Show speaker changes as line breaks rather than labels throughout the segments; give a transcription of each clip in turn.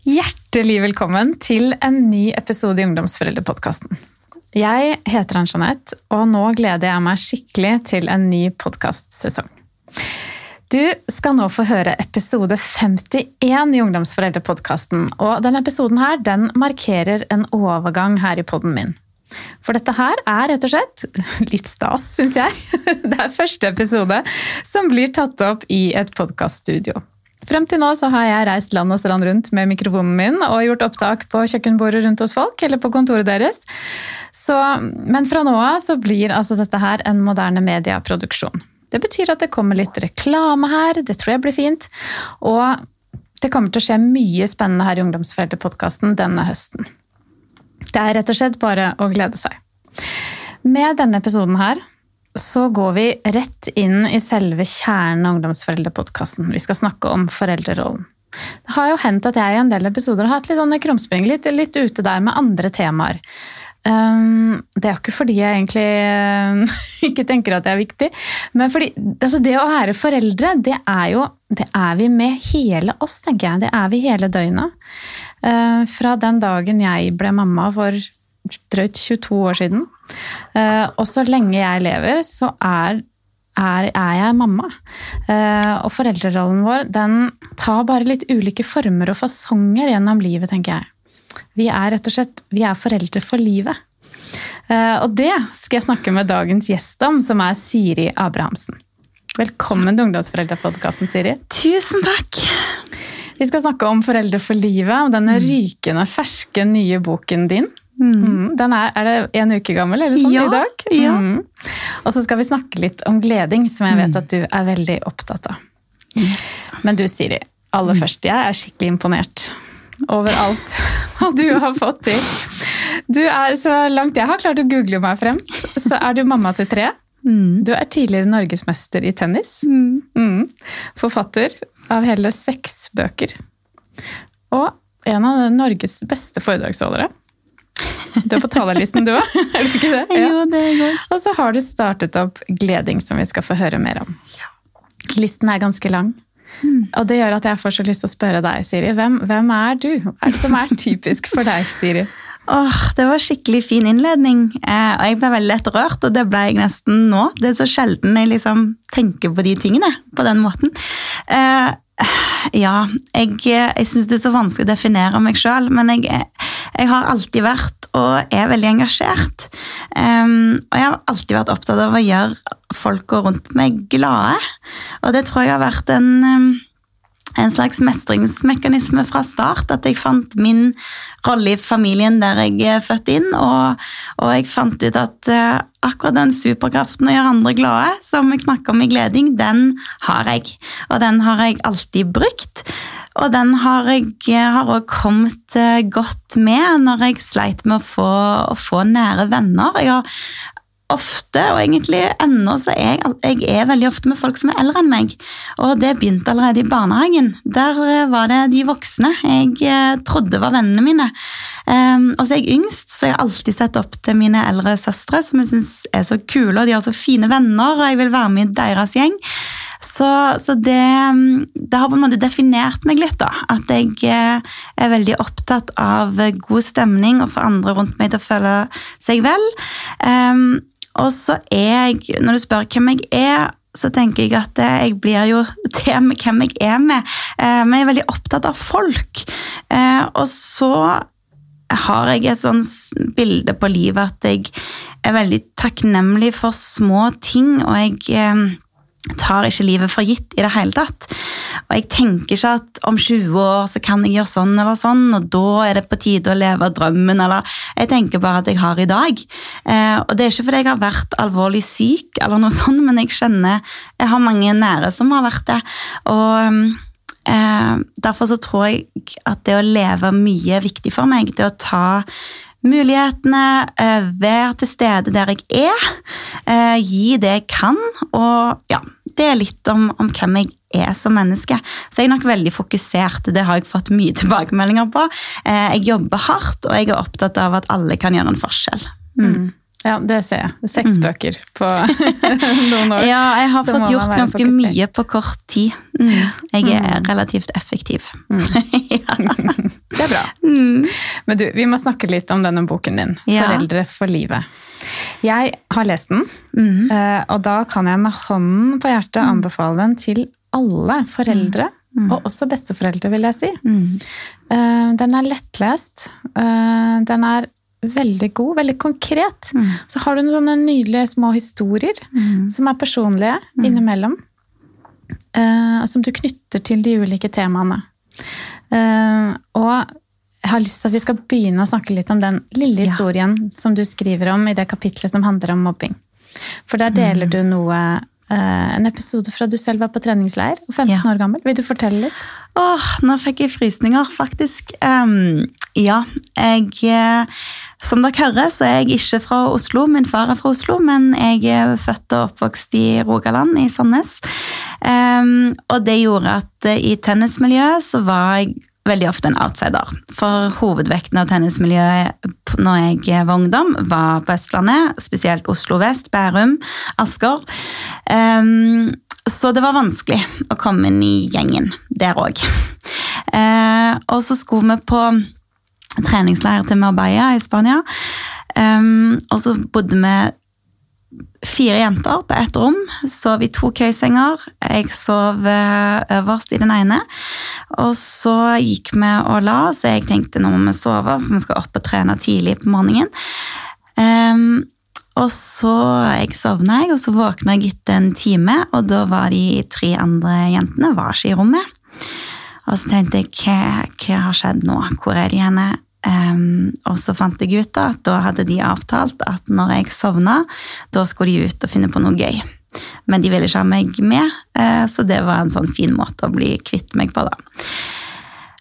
Hjertelig velkommen til en ny episode i Ungdomsforeldrepodkasten. Jeg heter Ann-Jeanette, og nå gleder jeg meg skikkelig til en ny podkastsesong. Du skal nå få høre episode 51 i Ungdomsforeldrepodkasten. Og denne episoden her, den markerer en overgang her i poden min. For dette her er rett og slett litt stas, syns jeg. Det er første episode som blir tatt opp i et podkaststudio. Frem til nå så har jeg reist land og strand rundt med mikrofonen min og gjort opptak på kjøkkenbordet rundt hos folk eller på kontoret deres. Så, men fra nå av så blir altså dette her en moderne medieproduksjon. Det betyr at det kommer litt reklame her, det tror jeg blir fint. Og det kommer til å skje mye spennende her i Ungdomsfeltet-podkasten denne høsten. Det er rett og slett bare å glede seg. Med denne episoden her så går vi rett inn i selve kjernen av Ungdomsforeldrepodkasten. Vi skal snakke om foreldrerollen. Det har jo hendt at jeg i en del episoder har hatt litt sånn krumspring, litt, litt ute der med andre temaer. Um, det er jo ikke fordi jeg egentlig um, ikke tenker at det er viktig, men fordi altså det å være foreldre, det er jo Det er vi med hele oss, tenker jeg. Det er vi hele døgnet. Uh, fra den dagen jeg ble mamma for drøyt 22 år siden. Uh, og så lenge jeg lever, så er, er, er jeg mamma. Uh, og foreldrerollen vår den tar bare litt ulike former og fasonger gjennom livet, tenker jeg. Vi er rett og slett vi er foreldre for livet. Uh, og det skal jeg snakke med dagens gjest om, som er Siri Abrahamsen. Velkommen til Ungdomsforeldrepodkasten, Siri.
Tusen takk.
Vi skal snakke om Foreldre for livet, om denne rykende ferske nye boken din. Mm. Den er, er, det en uke gammel eller sånn
ja,
i dag?
Ja.
Mm. Og så skal vi snakke litt om gleding, som jeg vet at du er veldig opptatt av.
Yes.
Men du Siri, aller først, jeg er skikkelig imponert over alt hva du har fått til. Du er, Så langt jeg har klart å google meg frem, så er du mamma til tre.
Mm.
Du er tidligere norgesmester i tennis.
Mm.
Mm. Forfatter av hele seks bøker. Og en av Norges beste foredragsholdere. Du er på talerlisten du òg, er du ikke det?
Jo, det er godt.
Og så har du startet opp Gleding, som vi skal få høre mer om. Ja. Listen er ganske lang. Og det gjør at jeg får så lyst til å spørre deg, Siri. Hvem, hvem er du? Hva er det som er typisk for deg, Siri?
Åh, det var skikkelig fin innledning, eh, og jeg ble veldig lett rørt, og det ble jeg nesten nå. Det er så sjelden jeg liksom tenker på de tingene på den måten. Eh, ja, jeg, jeg syns det er så vanskelig å definere meg sjøl, men jeg, jeg, har alltid vært og er veldig engasjert. Um, og jeg har alltid vært opptatt av å gjøre folka rundt meg glade. Og det tror jeg har vært en um, en slags mestringsmekanisme fra start. At jeg fant min rolle i familien der jeg er født inn. Og, og jeg fant ut at uh, akkurat den superkraften å gjøre andre glade, som jeg snakker om i Gleding, den har jeg. Og den har jeg alltid brukt. Og den har jeg har også kommet uh, godt med når jeg sleit med å få, å få nære venner. Jeg har ofte, og egentlig ennå, så er jeg, jeg er veldig ofte med folk som er eldre enn meg. Og det begynte allerede i barnehagen. Der var det de voksne jeg trodde var vennene mine. Um, og så er jeg yngst, så jeg har alltid sett opp til mine eldre søstre, som jeg syns er så kule, og de har så fine venner, og jeg vil være med i deres gjeng. Så, så det, det, har på en måte definert meg litt, da. At jeg er veldig opptatt av god stemning og få andre rundt meg til å føle seg vel. Um, og så er jeg, når du spør hvem jeg er, så tenker jeg at jeg blir jo det med hvem jeg er med. Men jeg er veldig opptatt av folk. Og så har jeg et sånn bilde på livet at jeg er veldig takknemlig for små ting, og jeg tar ikke livet for gitt i det hele tatt. Og jeg tenker ikke at om 20 år så kan jeg gjøre sånn eller sånn, og da er det på tide å leve drømmen, eller Jeg tenker bare at jeg har i dag. Eh, og det er ikke fordi jeg har vært alvorlig syk, eller noe sånt, men jeg kjenner Jeg har mange nære som har vært det. Og eh, derfor så tror jeg at det å leve mye er viktig for meg. Det å ta mulighetene, være til stede der jeg er, gi det jeg kan. Og ja, det er litt om, om, hvem jeg er som menneske. Så jeg er nok veldig fokusert. Det har jeg fått mye tilbakemeldinger på. Jeg jobber hardt, og jeg er opptatt av at alle kan gjøre en forskjell. Mm.
Ja, det ser jeg. Seks mm. bøker på noen år.
Ja, jeg har fått gjort ganske fokusert. mye på kort tid. Mm. Jeg er relativt effektiv.
Mm. bra. Men du, vi må snakke litt om denne boken din,
Ja.
'Foreldre for livet'. Jeg har lest den,
Mhm.
eh, og da kan jeg med hånden på hjertet anbefale den til alle foreldre, og også besteforeldre, vil jeg si.
Mm.
Eh, Den er lettlest. eh, Den er veldig god, veldig konkret.
Mm.
Så har du noen sånne nydelige små historier
Mm.
som er personlige innimellom. Uh, Som du knytter til de ulike temaene. Uh, Og jeg har lyst til at vi skal begynne å snakke litt om den lille
Ja.
historien som du skriver om i det kapitlet som handler om mobbing. For der deler
Mm.
du noe En episode fra du selv var på treningsleir, og 15
Ja.
år gammel. Vil du fortelle litt?
Åh, nå fikk jeg frysninger, faktisk. Um, ja, jeg eh, Som dere hører, så er jeg ikke fra Oslo. Min far er fra Oslo, men jeg er født og oppvokst i Rogaland, i Sandnes. Um, og det gjorde at eh, i tennismiljøet så var jeg veldig ofte en outsider. For hovedvekten av tennismiljøet når jeg var ungdom, var på Østlandet, spesielt Oslo vest, Bærum, Asker. Um, så det var vanskelig å komme inn i gjengen der òg. Uh, og så skulle vi på treningsleir til Marbella i Spania. Um, og så bodde vi fire jenter på ett rom. Sov i to køysenger. Jeg sov eh, øverst i den ene. Og så gikk vi og la oss. Jeg tenkte nå må vi sove, for vi skal opp og trene tidlig på morgenen. Um, og så jeg sovna jeg, og så våkna jeg etter en time, og da var de tre andre jentene var ikke i rommet. Og så tenkte jeg, hva, hva har skjedd nå? Hvor er de henne? Ehm, og så fant jeg ut da, at da hadde de avtalt at når jeg sovna, da skulle de ut og finne på noe gøy. Men de ville ikke ha meg med, eh, så det var en sånn fin måte å bli kvitt meg på da.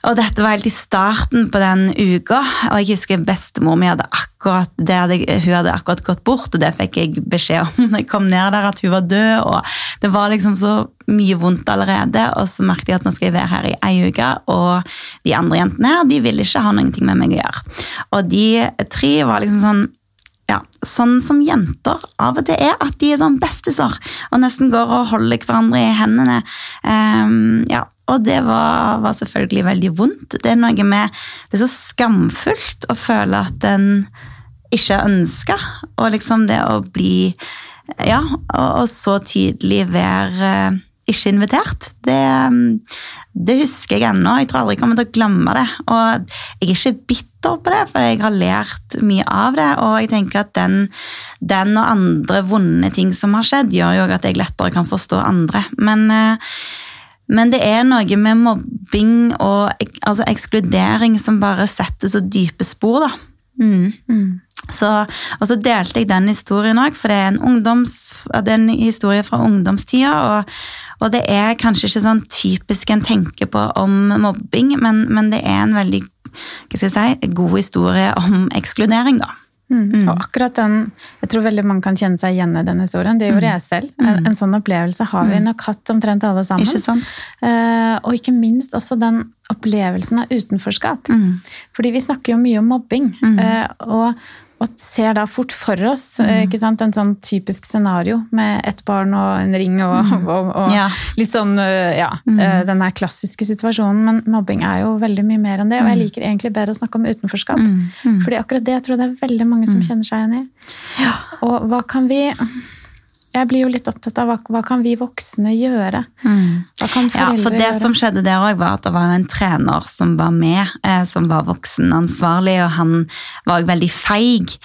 Og dette var helt i starten på den uka, og jeg husker bestemor mi hadde akkurat, hadde, hun hadde akkurat gått bort, og det fikk jeg beskjed om når jeg kom ned der, at hun var død, og det var liksom så mye vondt allerede, og så merket jeg at nå skal jeg være her i ei uke, og de andre jentene her, de ville ikke ha ting med meg å gjøre. Og de tre var liksom sånn, ja, sånn som jenter av og til er, at de er sånn bestiser, og nesten går og holder hverandre i hendene. Um, ja, og det var, var selvfølgelig veldig vondt. Det er noe med, det er så skamfullt å føle at en ikke er ønska, og liksom det å bli, ja, og, og så tydelig være ikke invitert. Det, det husker jeg ennå. Jeg tror aldri jeg kommer til å glemme det. Og jeg er ikke bitter på det, for jeg har lært mye av det. Og jeg tenker at den, den og andre vonde ting som har skjedd, gjør jo at jeg lettere kan forstå andre. Men, eh, men det er noe med mobbing og altså ekskludering som bare setter så dype spor, da. Mm. Så, og så delte jeg den historien òg, for det er en, ungdoms, det er en historie fra ungdomstida. Og, og det er kanskje ikke sånn typisk en tenker på om mobbing, men, men det er en veldig hva skal jeg si, god historie om ekskludering, da.
Mm. Og akkurat den, jeg tror veldig mange kan kjenne seg igjen i den historien. Det gjorde jeg selv. En, en sånn opplevelse har vi nok hatt omtrent alle sammen.
Ikke sant?
Eh, og ikke minst også den opplevelsen av utenforskap.
Mm.
Fordi vi snakker jo mye om mobbing. eh, og, og ser da fort for oss mm. sant? en sånn typisk scenario med ett barn og en ring og, og, og
Ja.
litt sånn eh, ja, mm. den der klassiske situasjonen. Men mobbing er jo veldig mye mer enn det. Og jeg liker egentlig bedre å snakke om utenforskap. Fordi akkurat det jeg tror jeg det er veldig mange som kjenner seg igjen i. Og hva kan vi Jeg blir jo litt opptatt av hva, hva kan vi voksne gjøre? Hva kan foreldre gjøre?
Ja, for det
gjøre?
som skjedde der òg, var at det var en trener som var med, eh, som var voksenansvarlig, og han var jo veldig feig.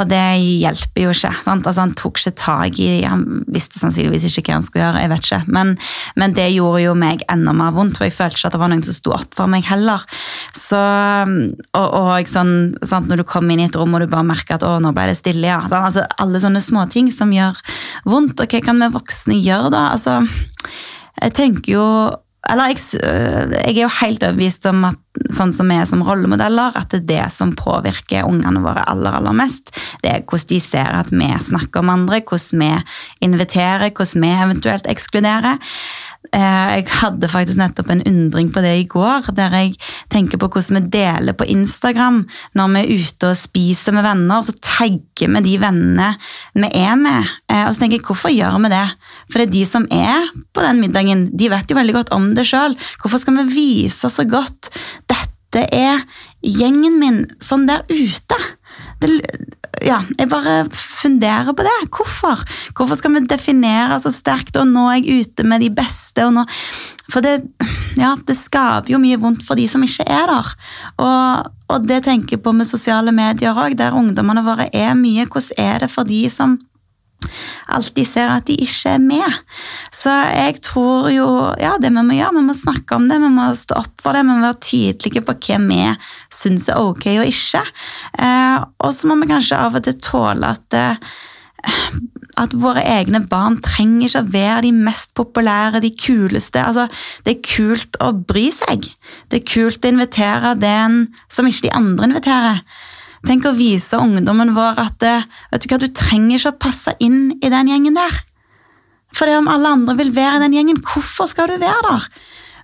Og det hjelper jo ikke. Sant? Altså, han tok ikke tak i Han visste sannsynligvis ikke hva han skulle gjøre, jeg vet ikke. Men, men det gjorde jo meg enda mer vondt, for jeg følte ikke at det var noen som sto opp for meg heller. Så, og, og sånn, sant? når du kom inn i et rom og du bare merker at å, nå ble det stille, ja. Altså, alle sånne småting som gjør vondt. Og hva kan vi voksne gjøre da? Altså, jeg tenker jo eller jeg, øh, jeg er jo helt overbevist om at sånn som vi er som rollemodeller, at det er det som påvirker ungene våre aller, aller mest. Det er hvordan de ser at vi snakker om andre, hvordan vi inviterer, hvordan vi eventuelt ekskluderer. Eh, Jeg hadde faktisk nettopp en undring på det i går, der jeg tenker på hvordan vi deler på Instagram når vi er ute og spiser med venner, så tagger vi de vennene vi er med. Eh, Og så tenker jeg, hvorfor gjør vi det? For det er de som er på den middagen, de vet jo veldig godt om det sjøl. Hvorfor skal vi vise så godt dette er gjengen min sånn der ute. Det, ja, jeg bare funderer på det. Hvorfor? Hvorfor skal vi definere så sterkt, og nå er jeg ute med de beste? og nå... For det, ja, det skaper jo mye vondt for de som ikke er der. Og, og det tenker jeg på med sosiale medier òg, der ungdommene våre er mye. Hvordan er det for de som alltid ser at de ikke er med. Så jeg tror jo Ja, det vi må gjøre, vi må snakke om det, vi må stå opp for det, vi må være tydelige på hva vi syns er ok og ikke. Eh, og så må vi kanskje av og til tåle at eh, at våre egne barn trenger ikke å være de mest populære, de kuleste. Altså, det er kult å bry seg. Det er kult å invitere den som ikke de andre inviterer. Tenk å vise ungdommen vår at eh, vet du hva, du trenger ikke å passe inn i den gjengen der. For det om alle andre vil være i den gjengen, hvorfor skal du være der?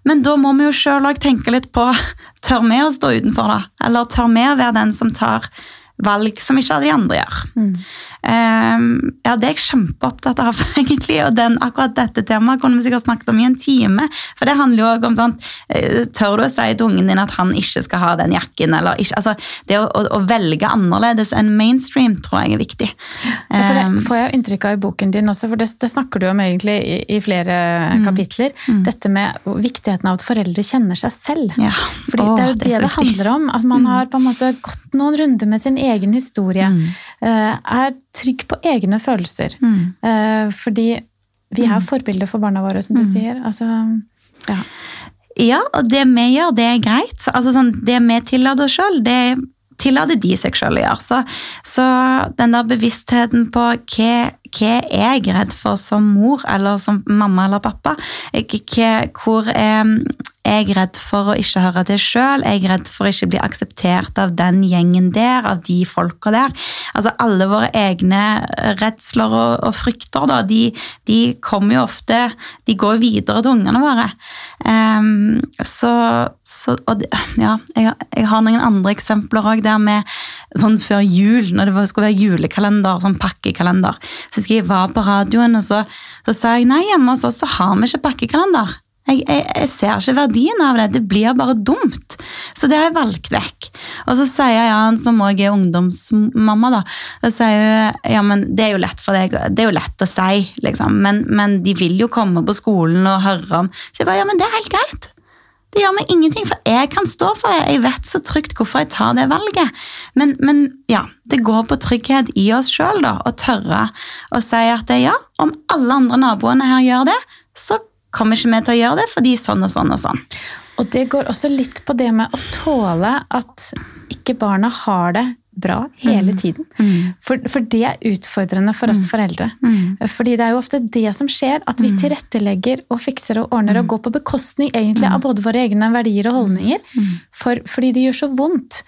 Men da må vi jo sjøl òg tenke litt på tør vi å stå utenfor, da? Eller tør vi å være den som tar valg som ikke alle de andre gjør? Mm. Um, ja, Det er jeg kjempeopptatt av, egentlig. Og den, akkurat dette temaet kunne vi sikkert snakket om i en time. For det handler jo òg om sånn Tør du å si til ungen din at han ikke skal ha den jakken? eller ikke, altså Det å, å, å velge annerledes enn mainstream tror jeg er viktig.
Ja, for det ehm, får jeg inntrykk av i boken din også, for det, det snakker du om egentlig i, i flere mm, kapitler. Mm. Dette med viktigheten av at foreldre kjenner seg selv. Ja. Fordi Åh, det er jo det det, det handler om. At man mm. har på en måte gått noen runder med sin egen historie. Mm. Uh, er trygg på egne følelser. Mm. Uh, fordi vi er mm. forbilder for barna våre, som du mm. sier. Altså,
ja. ja. og det vi gjør, det er greit. Altså, sånn, det vi tillater oss sjøl, det tillater de seg sjøl å gjøre. Så, så, den der bevisstheten på hva, hva er jeg redd for som mor eller som mamma eller pappa? Hva, hvor er jeg er redd for å ikke høre til sjøl. Jeg er redd for å ikke bli akseptert av den gjengen der, av de folka der. Altså Alle våre egne redsler og, og frykter, da, de, de, kommer jo ofte De går videre til ungene våre. Um, så, så og, ja, jeg, jeg, har noen andre eksempler òg der med sånn før jul, når det skulle være julekalender, sånn pakkekalender. Så husker jeg var på radioen, og så, så sa jeg nei, hjemme hos oss så har vi ikke pakkekalender. Jeg, jeg, jeg, ser ikke verdien av det. Det blir bare dumt. Så det har jeg valgt vekk. Og så sier Jan, som også er ungdomsmamma, da, da sier hun ja, men det er jo lett for deg, det er jo lett å si, liksom. Men, men de vil jo komme på skolen og høre om Så jeg bare ja, men det er helt greit. Det gjør meg ingenting, for jeg kan stå for det. Jeg vet så trygt hvorfor jeg tar det valget. Men, men ja, det går på trygghet i oss sjøl, da, å tørre å si at det, ja, om alle andre naboene her gjør det, så kommer ikke vi til å gjøre det fordi sånn og sånn og sånn.
Og det går også litt på det med å tåle at ikke barna har det bra hele mm. tiden. Mm. For, for, det er utfordrende for oss mm. foreldre. Mm. Fordi det er jo ofte det som skjer, at vi mm. tilrettelegger og fikser og ordner og mm. går på bekostning egentlig av både våre egne verdier og holdninger. For, fordi det gjør så vondt.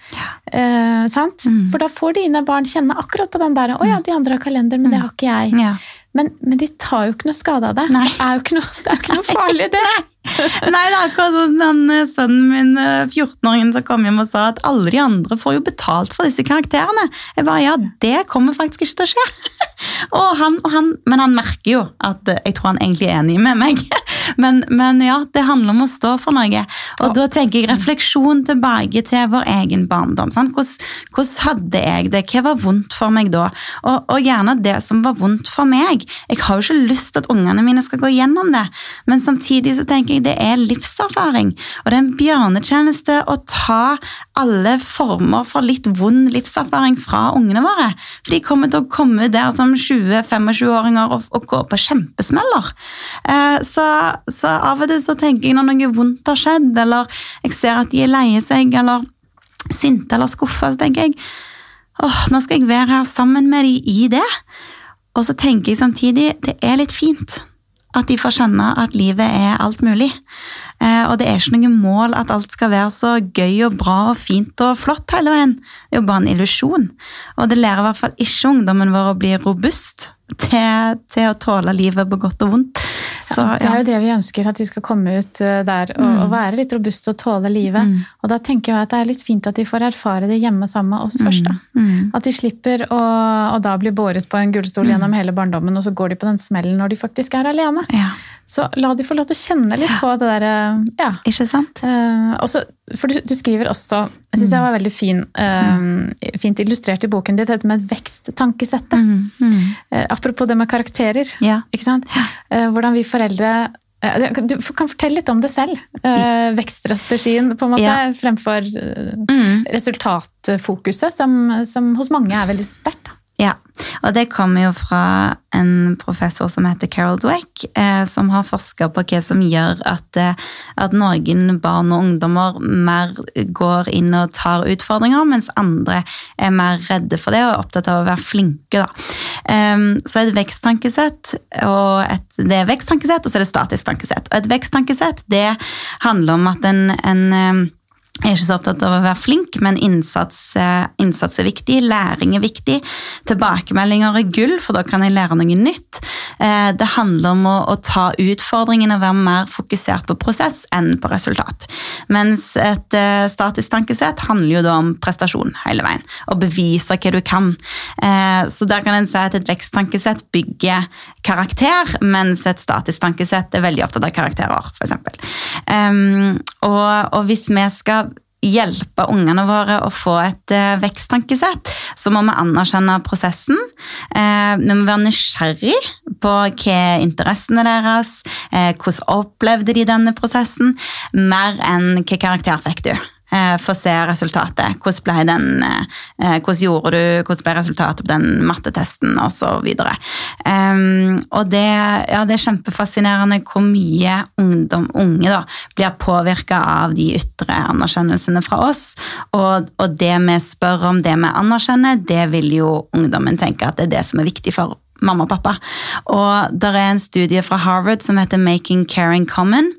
Eh, for da får dine barn kjenne akkurat på den der 'Å ja, de andre har kalender, men det har ikke jeg'. Ja. Men, men, de tar jo ikke noe skade av det. Nei. Det er jo ikke noe, det er ikke noe farlig, det.
Nei, det er akkurat som den eh, sønnen min, 14-åringen, eh, som kom hjem og sa at alle de andre får jo betalt for disse karakterene. Jeg bare, ja, det kommer faktisk ikke til å skje. og han, og han, men han merker jo at eh, jeg tror han egentlig er enig med meg. men, men, ja, det handler om å stå for noe. Og ja. da tenker jeg refleksjon tilbake til vår egen barndom. Hvordan, hvordan, hadde jeg det? Hva var vondt for meg da? Og, og gjerne det som var vondt for meg. Jeg har jo ikke lyst til at ungene mine skal gå gjennom det, men samtidig så tenker jeg det er livserfaring. Og det er en bjørnetjeneste å ta alle former for litt vond livserfaring fra ungene våre. For de kommer til å komme der som 20-25-åringer og, og, gå på kjempesmeller. Eh, så, så, av og til så tenker jeg når noe vondt har skjedd, eller jeg ser at de er leie seg, eller sinte eller skuffa, så tenker jeg åh, nå skal jeg være her sammen med de i det. Og så tenker jeg samtidig det er litt fint. At de får kjenne at livet er alt mulig. Eh, og det er ikke noe mål at alt skal være så gøy og bra og fint og flott hele veien. Det er jo bare en illusjon. Og det lærer i hvert fall ikke ungdommen vår å bli robust til, til å tåle livet på godt og vondt.
Så, ja, det er jo det vi ønsker, at de skal komme ut eh, der og, mm. og være litt robuste og tåle livet. Mm. Og da tenker jeg at det er litt fint at de får erfare det hjemme sammen med oss mm. først. da. Mm. At de slipper å, da bli båret på en gullstol mm. gjennom hele barndommen, og så går de på den smellen når de faktisk er alene. Ja. Så la de få lov til å kjenne litt på det derre
ja. Ikke sant?
Uh, også, for du, du skriver også Jeg syns jeg var veldig fin, eh, fint illustrert i boken ditt, dette med veksttankessettet.
Mm, mm.
Uh, apropos det med karakterer.
Ja.
Ikke sant? Uh, hvordan vi foreldre eh, Du kan fortelle litt om det selv. Eh, vekststrategien på en måte,
Ja.
fremfor eh,
Mm.
resultatfokuset, som, som hos mange er veldig sterkt.
Ja, og det kommer jo fra en professor som heter Carol Dweck, eh, som har forska på hva som gjør at, eh, at noen barn og ungdommer mer går inn og tar utfordringer, mens andre er mer redde for det og er opptatt av å være flinke. Da. Så et veksttankesett, og et, det er veksttankesett, og så er det statisk tankesett. Og et veksttankesett det handler om at en, en jeg er ikke så opptatt av å være flink, men innsats, eh, innsats er viktig, læring er viktig. Tilbakemeldinger er gull, for da kan jeg lære noe nytt. Eh, Det handler om å, å ta utfordringen og være mer fokusert på prosess enn på resultat. Mens et eh, statisk tankesett handler jo da om prestasjon hele veien, og bevise hva du kan. Så der kan en si at et veksttankesett bygger karakter, mens et statisk tankesett er veldig opptatt av karakterer, f.eks. Um, og, og hvis vi skal hjelpe ungene våre å få et eh, veksttankesett, så må vi anerkjenne prosessen. Eh, vi må være nysgjerrig på hva er interessene deres, eh, hvordan opplevde de denne prosessen, mer enn hva karakter fikk du. Eh, Få se resultatet. Hvordan ble, den, eh, hvordan gjorde du, hvordan ble resultatet på den mattetesten osv. Um, og det, ja, det er kjempefascinerende hvor mye ungdom, unge da, blir påvirka av de ytre anerkjennelsene fra oss. Og, og det vi spør om, det vi anerkjenner, det vil jo ungdommen tenke at det er det som er viktig for mamma og pappa. Og der er en studie fra Harvard som heter Making Caring Common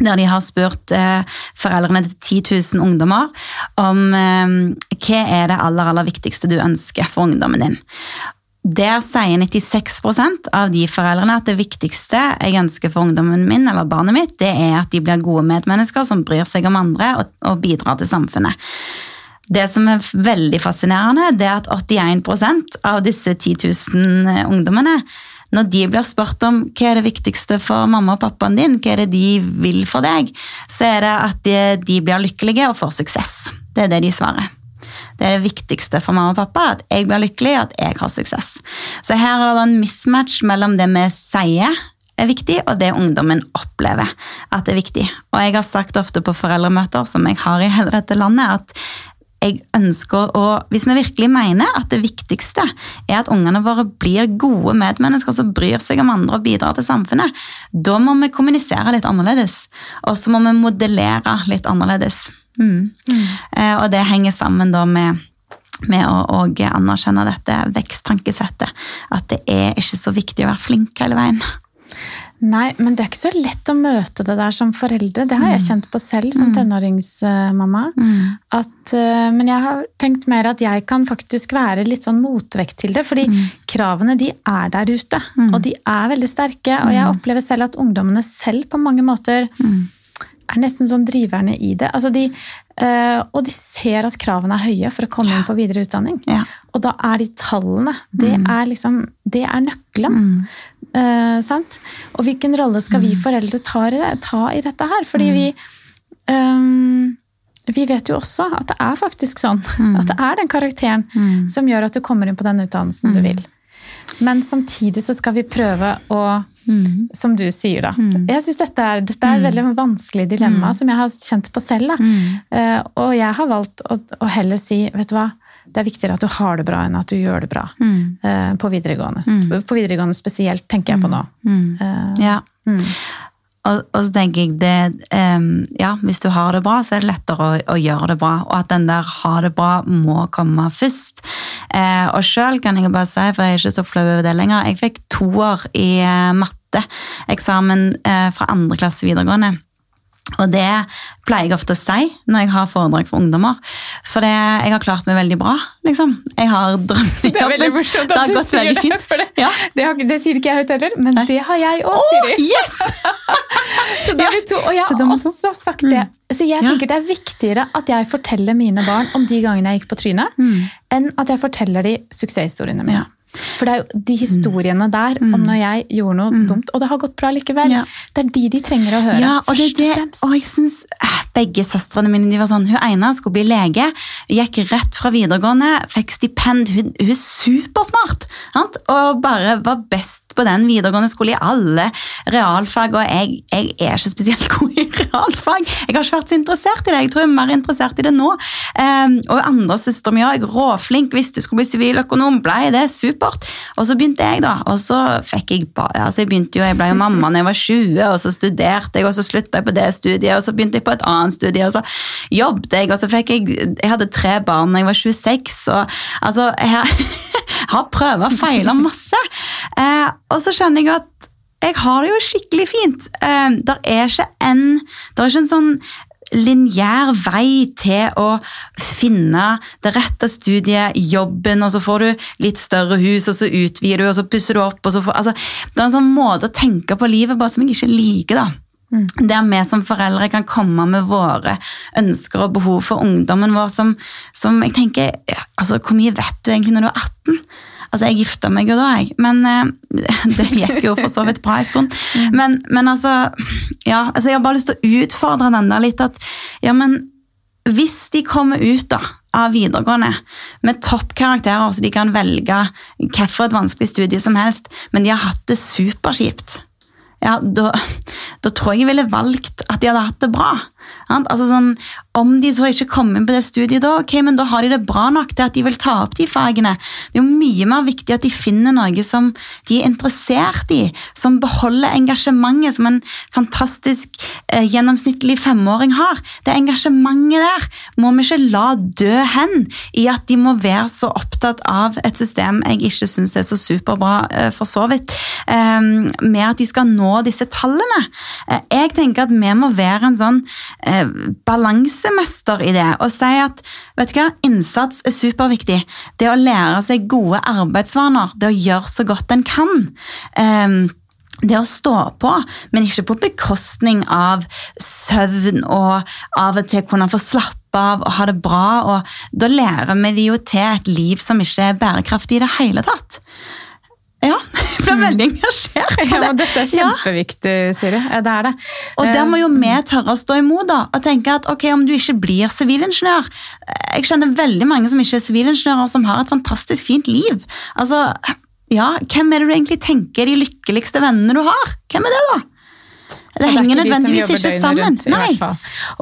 der de har spurt eh, foreldrene til 10 000 ungdommer om eh, hva er det aller, aller viktigste du ønsker for ungdommen din. Der sier 96% av de foreldrene at det viktigste jeg ønsker for ungdommen min eller barnet mitt, det er at de blir gode medmennesker som bryr seg om andre og, og bidrar til samfunnet. Det som er veldig fascinerende, det er at 81% av disse 10 000 ungdommene når de blir spurt om hva er det viktigste for mamma og pappaen din, hva er det de vil for deg, så er det at de, de blir lykkelige og får suksess. Det er det de svarer. Det er det viktigste for mamma og pappa, at jeg blir lykkelig, og at jeg har suksess. Så her er det en mismatch mellom det vi sier er viktig, og det ungdommen opplever at er viktig. Og jeg har sagt ofte på foreldremøter som jeg har i hele dette landet, at jeg ønsker å, Hvis vi virkelig mener at det viktigste er at ungene våre blir gode medmennesker som bryr seg om andre og bidrar til samfunnet, da må vi kommunisere litt annerledes. Og så må vi modellere litt annerledes. Mm. Eh, og det henger sammen da med med å og anerkjenne dette veksttankesettet. At det er ikke så viktig å være flink hele veien.
Nei, men det er ikke så lett å møte det der som foreldre. Det har jeg kjent på selv som tenåringsmamma. At, eh, men jeg har tenkt mer at jeg kan faktisk være litt sånn motvekt til det. Fordi kravene de er der ute, og de er veldig sterke. Og jeg opplever selv at ungdommene selv på mange måter er nesten sånn driverne i det. Altså de, eh, og de ser at kravene er høye for å komme inn på videre utdanning.
Ja.
Og da er de tallene Det er liksom, det er nøkkelen. Eh, sant? Og hvilken rolle skal vi foreldre ta, i- ta i dette her? Fordi vi um, vi vet jo også at det er faktisk sånn. At det er den karakteren som gjør at du kommer inn på den utdannelsen du vil. Men samtidig så skal vi prøve å Som du sier, da. Jeg synes dette er, dette er et veldig vanskelig dilemma som jeg har kjent på selv. Eh, og jeg har valgt å, å heller si vet du hva, det er viktigere at du har det bra enn at du gjør det bra. Uh, på videregående. På videregående spesielt, tenker jeg på nå. Uh,
Ja. Og, og så tenker jeg det um, Ja, hvis du har det bra, så er det lettere å, å gjøre det bra. Og at den der ha det bra må komme først. Eh, og sjøl kan jeg bare si, for jeg er ikke så flau over det lenger, jeg fikk toer i eh, matteeksamen eh, fra andre klasse videregående. Og det pleier jeg ofte å si når jeg har foredrag for ungdommer. For det, jeg har klart meg veldig bra, liksom. Jeg har drømmejobben.
Det er veldig morsomt at du sier det,
fint.
for det,
Ja.
det, har, det sier ikke jeg høyt heller, men
Nei.
det har jeg òg, Siri.
Oh, yes!
Så da er vi to, og jeg har også sagt det. Så jeg tenker det er viktigere at jeg forteller mine barn om de gangene jeg gikk på trynet, enn at jeg forteller de suksesshistoriene mine.
Ja.
For det er jo de historiene der om når jeg gjorde noe dumt, og det har gått bra likevel.
Ja.
Det er de de trenger å høre.
Ja, og det, er det, og jeg synes eh, begge søstrene mine de var sånn, Hun ene skulle bli lege, gikk rett fra videregående, fikk stipend. Hun, hun er supersmart sant? og bare var best på den videregående skole i alle realfag. Og jeg, jeg er ikke spesielt god i realfag. Jeg har ikke vært så interessert i det. Jeg tror jeg er mer interessert i det nå. Um, og andre søster, mi òg. Råflink. Hvis du skulle bli siviløkonom, blei det supert. Og så begynte jeg, da. Og så fikk jeg altså jeg begynte jo, jeg ble jo mamma da jeg var 20, og så studerte jeg, og så slutta jeg på det studiet, og så begynte jeg på et annet studie, og så jobbet jeg, og så fikk jeg Jeg hadde tre barn da jeg var 26, og altså Jeg har prøvd og feila masse. Eh, og så kjenner jeg at jeg har det jo skikkelig fint. Eh, der er ikke en Det er ikke en sånn lineær vei til å finne det rette studiet, jobben, og så får du litt større hus, og så utvider du, og så pusser du opp. og så får, altså, Det er en sånn måte å tenke på livet bare som jeg ikke liker. da. Der vi som foreldre kan komme med våre ønsker og behov for ungdommen vår, som, som jeg tenker altså, Hvor mye vet du egentlig når du er 18? Altså, Jeg gifta meg jo da, jeg. Men eh, det gikk jo for så vidt bra en stund. Men, men altså, ja, altså Jeg har bare lyst til å utfordre den der litt at ja, men hvis de kommer ut da, av videregående med toppkarakterer, så de kan velge hvilket vanskelig studie som helst, men de har hatt det superkjipt, ja, da, da tror jeg jeg ville valgt at de hadde hatt det bra. Altså sånn, om de så ikke kommer inn på det studiet da, ok, men da har de det bra nok til at de vil ta opp de fagene. Det er jo mye mer viktig at de finner noe som de er interessert i, som beholder engasjementet som en fantastisk eh, gjennomsnittlig femåring har. Det engasjementet der må vi ikke la dø hen i at de må være så opptatt av et system jeg ikke syns er så superbra eh, for så vidt, eh, med at de skal nå disse tallene. Eh, jeg tenker at vi må være en sånn eh, balansemester i det og si at vet du hva, innsats er superviktig. Det å lære seg gode arbeidsvaner, det å gjøre så godt en kan. Eh, det å stå på, men ikke på bekostning av søvn og av og til kunne få slappe av og ha det bra. og Da lærer vi de jo til et liv som ikke er bærekraftig i det hele tatt. Ja, for jeg er veldig engasjert
Ja, men dette er kjempeviktig, Siri. Det er det.
Og der må jo
Eh,
vi tørre å stå imot da, og tenke at ok, om du ikke blir sivilingeniør Jeg kjenner veldig mange som ikke er sivilingeniører, som har et fantastisk fint liv. Altså, ja, Hvem er det du egentlig tenker er de lykkeligste vennene du har? Hvem er det, da? Det henger
er ikke
nødvendigvis ikke sammen.
rundt,
Nei.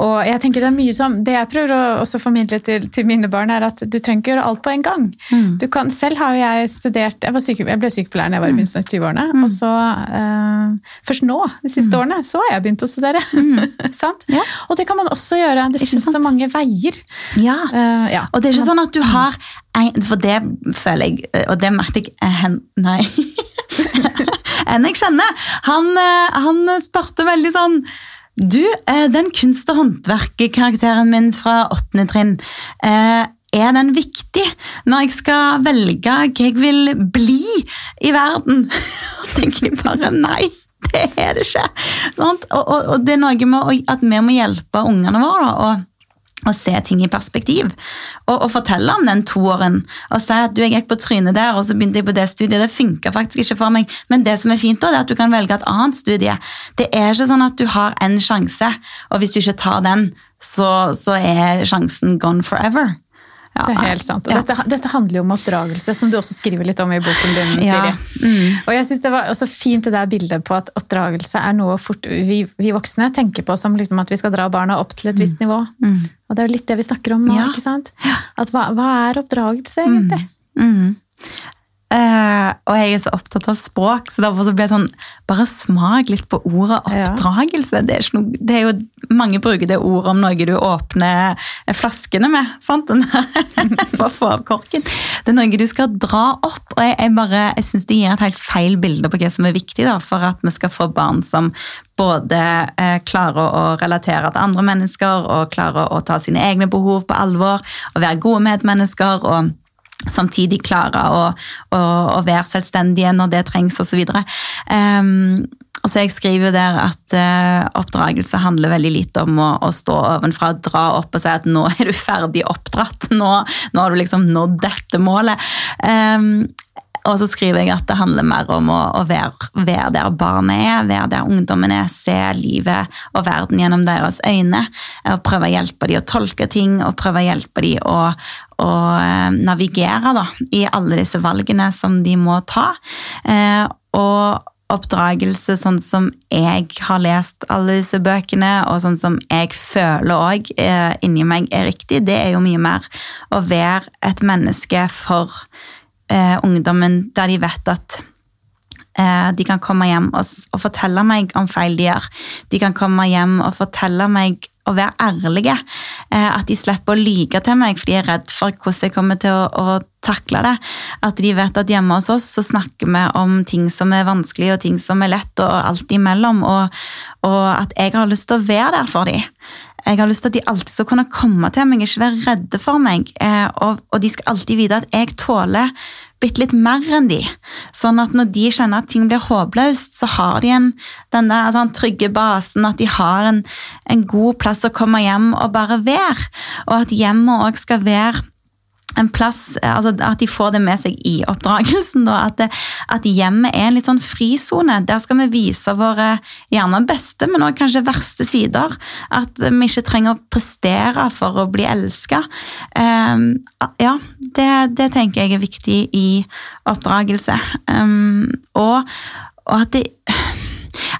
Og jeg tenker Det er mye som, det jeg prøver å også formidle til, til mine barn, er at du trenger ikke gjøre alt på en gang.
Mm.
Du kan, selv har jeg studert Jeg, var syke, jeg ble sykepleier da jeg var i begynnelsen av 20-årene.
Mm.
Og så uh, Først nå, de siste årene, så har jeg begynt å studere. Sant?
Mm. Ja.
Og det kan man også gjøre. Det finnes så mange veier.
Ja.
Uh, ja.
Og det er ikke sånn at du har en, For det føler jeg, og det merket jeg eh, Nei. En jeg kjenner, han, eh, han spurte veldig sånn Du, eh, den kunst- og håndverkkarakteren min fra åttende trinn, eh, er den viktig når jeg skal velge hva jeg vil bli i verden? Og tenker jeg bare nei. Det er det ikke. Og, og, og det er noe med at vi må hjelpe ungene våre. da, og se ting i perspektiv. Og, og fortelle om den toåren. Og si at du, jeg gikk på trynet der, og så begynte jeg på det studiet. Det funka faktisk ikke for meg. Men det som er fint, da, det er at du kan velge et annet studie. Det er ikke sånn at du har en sjanse, og hvis du ikke tar den, så, så er sjansen gone forever. Ja,
Det er helt sant. Og
ja.
dette, dette handler jo om oppdragelse, som du også skriver litt om i boken din.
Ja,
Siri.
mm.
Og jeg synes Det var også fint det der bildet på at oppdragelse er noe fort, vi, vi voksne tenker på som liksom at vi skal dra barna opp til et visst nivå. Og det er jo litt det vi snakker om nå.
Mm. Ja.
ikke sant? At hva, hva er oppdragelse, egentlig?
Eh, og jeg er så opptatt av språk, så derfor så blir det sånn Bare smak litt på ordet
Ja.
oppdragelse. Det er, noe, det er jo Mange bruker det ordet om noe du åpner flaskene med. sant? For å få av korken. Det er noe du skal dra opp. Og jeg, jeg bare, jeg syns det gir et helt feil bilde på hva som er viktig da, for at vi skal få barn som både eh, klarer å relatere til andre mennesker og klarer å ta sine egne behov på alvor og være gode medmennesker. og samtidig klare å, å, å være selvstendige når det trengs osv. Og så jeg skriver jo der at eh, oppdragelse handler veldig lite om å, å stå ovenfra og dra opp og si at nå er du ferdig oppdratt. Nå, nå har du liksom nådd dette målet. Um, Og så skriver jeg at det handler mer om å, å være, være, der barnet er, være der ungdommen er, se livet og verden gjennom deres øyne. Og prøve å hjelpe dem å tolke ting, og prøve å hjelpe dem å, å eh, navigere da, i alle disse valgene som de må ta. Eh, og oppdragelse sånn som jeg har lest alle disse bøkene, og sånn som jeg føler òg eh, inni meg er riktig, det er jo mye mer å være et menneske for ungdommen der de vet at de kan komme hjem og, fortelle meg om feil de gjør. De kan komme hjem og fortelle meg og være ærlige. Eh, at de slipper å lyge til meg fordi jeg er redd for hvordan jeg kommer til å, å, takle det. At de vet at hjemme hos oss så snakker vi om ting som er vanskelig og ting som er lett, og alt imellom. Og, og at jeg har lyst til å være der for dem. Jeg har lyst til at de alltid skal kunne komme til meg, ikke være redde for meg. Eh, og, og de skal alltid vite at jeg tåler bitte litt mer enn de. Sånn at når de kjenner at ting blir håpløst, så har de en, den der sånn, trygge basen, at de har en, en god plass å komme hjem og bare være. Og at hjemmet òg skal være en plass, altså At de får det med seg i oppdragelsen. Da, at, det, at, hjemmet er en litt sånn frisone. Der skal vi vise våre gjerne beste, men også kanskje verste sider. At vi ikke trenger å prestere for å bli elska. Um, ja, det, det, tenker jeg er viktig i oppdragelse. Um, og, og at det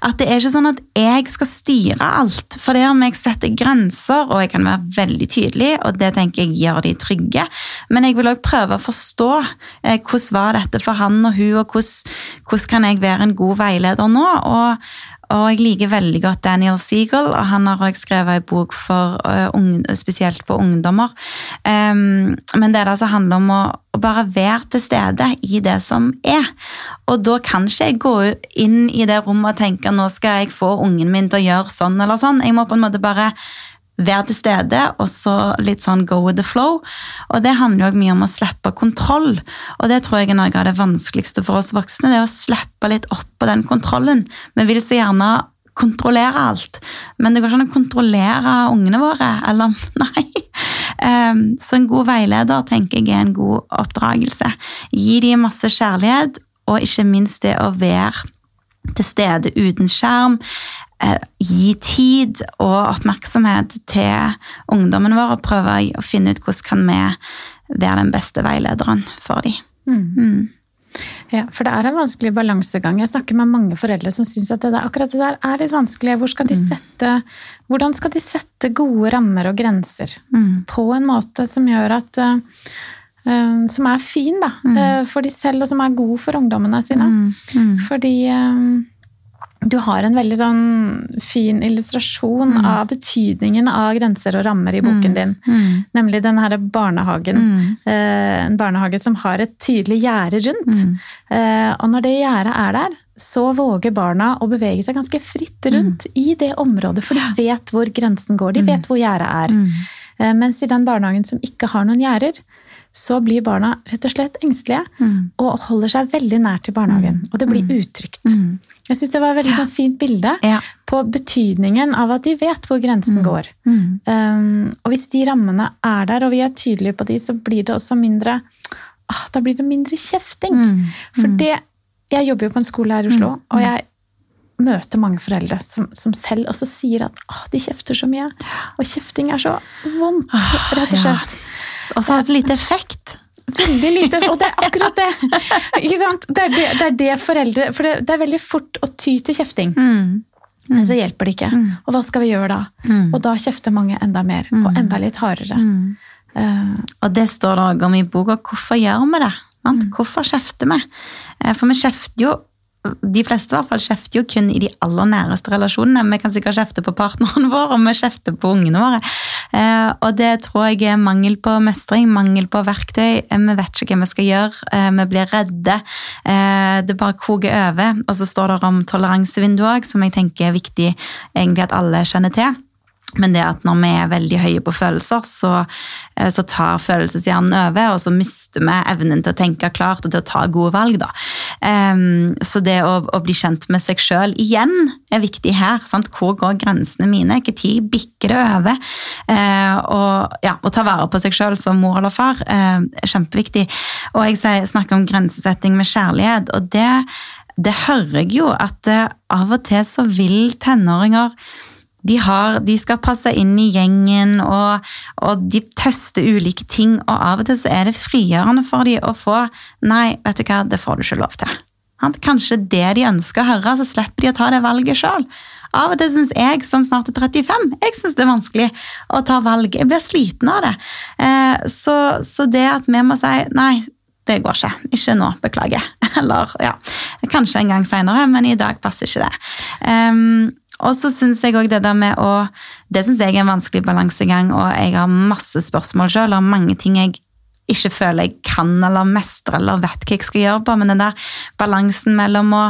at det er ikke sånn at jeg skal styre alt. For det om jeg setter grenser, og jeg kan være veldig tydelig, og det tenker jeg gjør de trygge, men jeg vil òg prøve å forstå eh, hvordan var dette for han og hun, og hvordan, hvordan kan jeg være en god veileder nå? og og jeg liker veldig godt Daniel Seagull, og han har også skrevet en bok for, uh, spesielt på ungdommer. Um, men det altså handler om å, å, bare være til stede i det som er. Og da kan ikke jeg gå inn i det rommet og tenke nå skal jeg få ungen min til å gjøre sånn eller sånn. Jeg må på en måte bare være til stede, og så litt sånn go with the flow. Og det handler jo mye om å slippe kontroll, og det tror jeg er noe av det vanskeligste for oss voksne. Det er å slippe litt opp på den kontrollen. Vi vil så gjerne kontrollere alt, men det går ikke an å kontrollere ungene våre. Eller nei. Ehm, så en god veileder tenker jeg er en god oppdragelse. Gi dem masse kjærlighet, og ikke minst det å være til stede uten skjerm. Eh, gi tid og oppmerksomhet til ungdommen vår og prøve å finne ut hvordan kan vi være den beste veilederen for dem. Mm. Mm.
Ja, for det er en vanskelig balansegang. Jeg snakker med mange foreldre som syns at det der, akkurat det der er litt vanskelig. Hvor skal de mm. sette, hvordan skal de sette gode rammer og grenser mm. på en måte som gjør at uh, Som er fin da, mm. for de selv, og som er god for ungdommene sine. Mm. Fordi uh, du har en veldig sånn fin illustrasjon mm. av betydningen av grenser og rammer i boken mm. din. Mm. Nemlig den her barnehagen. Mm. Eh, en barnehage som har et tydelig gjerde rundt. Mm. Eh, og når det gjerdet er der, så våger barna å bevege seg ganske fritt rundt mm. i det området. For de vet hvor grensen går, de vet hvor gjerdet er. Eh, mens i den barnehagen som ikke har noen gjerder, så blir barna rett og slett engstelige mm. og holder seg veldig nær til barnehagen. Mm. Og det blir mm. utrygt. Mm. Jeg syns det var et veldig ja. sånn fint bilde ja. på betydningen av at de vet hvor grensen mm. går. Mm. Um, og hvis de rammene er der, og vi er tydelige på de, så blir det også mindre ah, Da blir det mindre kjefting. For det Jeg jobber jo på en skole her i Oslo, og jeg møter mange foreldre som, som selv også sier at ah, de kjefter så mye. Og kjefting er så vondt, ah, rett og slett. Ja.
Og så har det så lite effekt.
Veldig lite, og det er akkurat det! Ikke sant? Det er det, det, er det foreldre For det, det, er veldig fort å ty til kjefting. Mm. Men så hjelper det ikke. Mm. Og hva skal vi gjøre da? Mm. Og da kjefter mange enda mer, og mm. enda litt hardere.
Uh, og det står det òg om i boka. Hvorfor gjør vi det? Mm. Hvorfor kjefter vi? Eh, for vi kjefter jo de fleste i hvert fall kjefter jo kun i de aller næreste relasjonene. Vi kan sikkert kjefte på partneren vår, og vi kjefter på ungene våre. Eh, og det tror jeg er mangel på mestring, mangel på verktøy. Eh, vi vet ikke hva vi skal gjøre, eh, vi blir redde. Det bare koker over. Og så står det om toleransevinduet òg, som jeg tenker er viktig egentlig at alle kjenner til. Men det at når vi er veldig høye på følelser, så, eh, så tar følelseshjernen over, og så mister vi evnen til å tenke klart og til å ta gode valg. Um, så det å, å, bli kjent med seg sjøl igjen er viktig her. Sant? Hvor går grensene mine? Når bikker det over? Uh, og ja, Å ta vare på seg sjøl som mor eller far uh, er kjempeviktig. Og jeg snakker om grensesetting med kjærlighet, og det, det hører jeg jo at uh, av og til så vil tenåringer de, har, de, skal passe inn i gjengen, og, og, de tester ulike ting. Og av og til så er det frigjørende for dem å få Nei, vet du hva, det får du ikke lov til. Kanskje det de ønsker å høre, så slipper de å ta det valget sjøl. Av og til syns jeg, som snart er 35, jeg synes det er vanskelig å ta valg. Jeg blir sliten av det. Eh, så, så det at vi må si nei, det går ikke. Ikke nå, beklager. Eller ja, kanskje en gang seinere, men i dag passer ikke det. Um, og så syns jeg òg det der med å Det syns jeg er en vanskelig balansegang, og jeg har masse spørsmål sjøl og mange ting jeg ikke føler jeg kan eller mestrer eller vet hva jeg skal gjøre på, men den der balansen mellom å,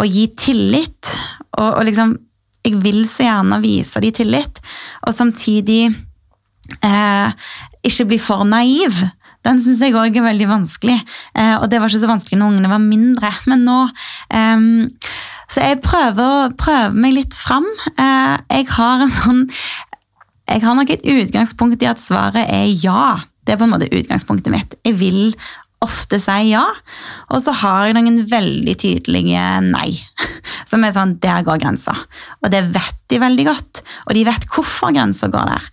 å gi tillit og, og, liksom Jeg vil så gjerne vise de tillit, og samtidig eh, ikke bli for naiv. Den syns jeg òg er veldig vanskelig, eh, og det var ikke så vanskelig når ungene var mindre. Men nå eh, så jeg prøver, prøver meg litt fram. Eh, jeg har sånn Jeg har nok et utgangspunkt i at svaret er ja. Det er på en måte utgangspunktet mitt. Jeg vil ofte si ja, og så har jeg noen veldig tydelige nei. Som er sånn Der går grensa. Og det vet de veldig godt. Og de vet hvorfor grensa går der.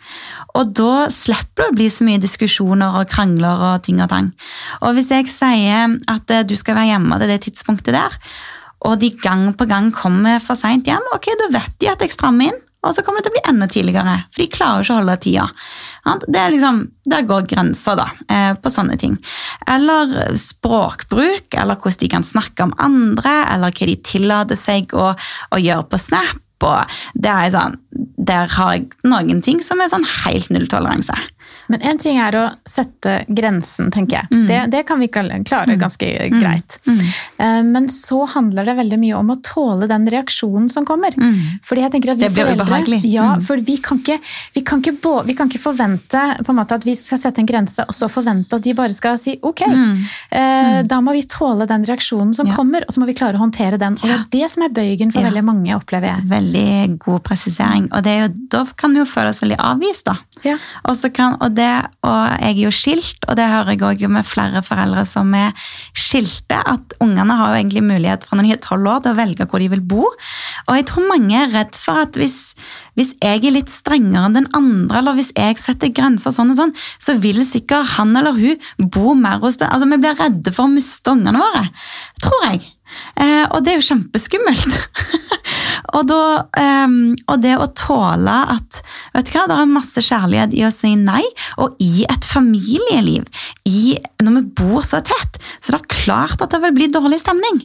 Og da slipper det å bli så mye diskusjoner og krangler og ting og tang. Og hvis jeg sier at eh, du skal være hjemme til det tidspunktet der, og de gang på gang kommer for seint hjem, ok, da vet de at jeg strammer inn. Og så kommer det til å bli enda tidligere, for de klarer ikke å holde tida. Det er liksom, Der går grensa, da, eh, på sånne ting. Eller språkbruk, eller hvordan de kan snakke om andre, eller hva de tillater seg å, å gjøre på Snap. og det er sånn, Der har jeg noen ting som er sånn helt nulltoleranse.
Men én ting er å sette grensen, tenker jeg. Mm. Det, det, kan vi klare mm. ganske mm. greit. Mm. Eh, men så handler det veldig mye om å tåle den reaksjonen som kommer. Mm. Fordi jeg tenker at vi
foreldre.
Ja, mm. for vi kan, ikke, vi, kan ikke, vi kan ikke, forvente på en måte at vi skal sette en grense, og så forvente at de bare skal si ok. Eh, da må vi tåle den reaksjonen som ja. kommer, og så må vi klare å håndtere den. Og det er det som er bøygen for ja. veldig mange, opplever jeg.
Veldig god presisering. Og jo, da kan vi jo føle oss veldig avvist, da. Ja. Kan, og det, og jeg er jo skilt, og det hører jeg òg med flere foreldre som er skilte, at ungene har jo egentlig mulighet fra når de er tolv år til å velge hvor de vil bo. Og jeg tror mange er redd for at hvis, hvis jeg er litt strengere enn den andre, eller hvis jeg setter grenser sånn og sånn, så vil sikkert han eller hun bo mer hos det. Altså, Vi blir redde for å miste ungene våre, tror jeg. Eh, og det er jo kjempeskummelt. og, da, eh, og, det å tåle at vet du hva, det er masse kjærlighet i å si nei, og i et familieliv, i, når vi bor så tett, så det er klart at det vil bli dårlig stemning.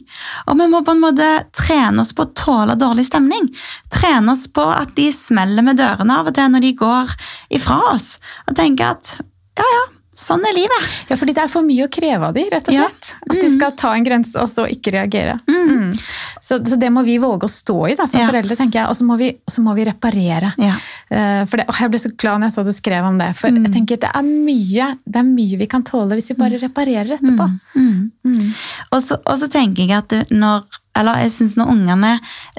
Og vi må på en måte trene oss på å tåle dårlig stemning. Trene oss på at de smeller med dørene av og til når de går ifra oss. Og tenke at ja, ja, Sånn er livet.
Ja, fordi det er for mye å kreve av dem, rett og slett. Ja. Mm. At de skal ta en grense og så ikke reagere. Mm. Mm. Så, så, det må vi våge å stå i da, som ja. foreldre, tenker jeg. Og så må vi, må vi reparere. Ja. Uh, for det, jeg ble så glad når jeg så du skrev om det. For jeg mm. tenker det er, mye, det er mye vi kan tåle hvis vi bare mm. reparerer etterpå.
Mm. Og, så, og så tenker jeg at når eller jeg synes når ungene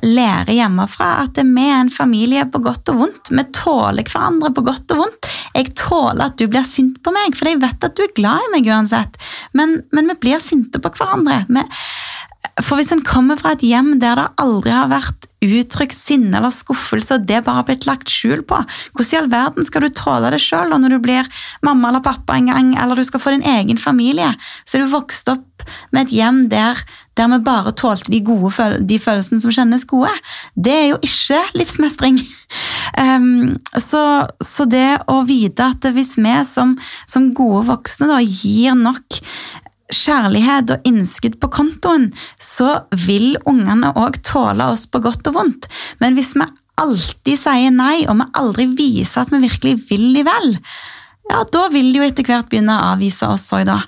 lærer hjemmefra at vi er en familie på godt og vondt. Vi tåler hverandre på godt og vondt. Jeg tåler at du blir sint på meg, for jeg vet at du er glad i meg uansett. Men, men vi blir sinte på hverandre. Vi, for hvis en kommer fra et hjem der det aldri har vært uttrykt sinne eller skuffelse, og det bare har blitt lagt skjul på, hvordan i all verden skal du tåle det sjøl når du blir mamma eller pappa en gang, eller du skal få din egen familie? Så er du vokst opp med et hjem der, der vi bare tålte de, gode, de følelsene som kjennes gode. Det er jo ikke livsmestring. Um, så, så, det å vite at hvis vi som, som gode voksne da, gir nok kjærlighet og innskudd på kontoen, så vil ungene òg tåle oss på godt og vondt. Men hvis vi alltid sier nei, og vi aldri viser at vi virkelig vil de vel, ja, da vil de jo etter hvert begynne å avvise oss òg, da.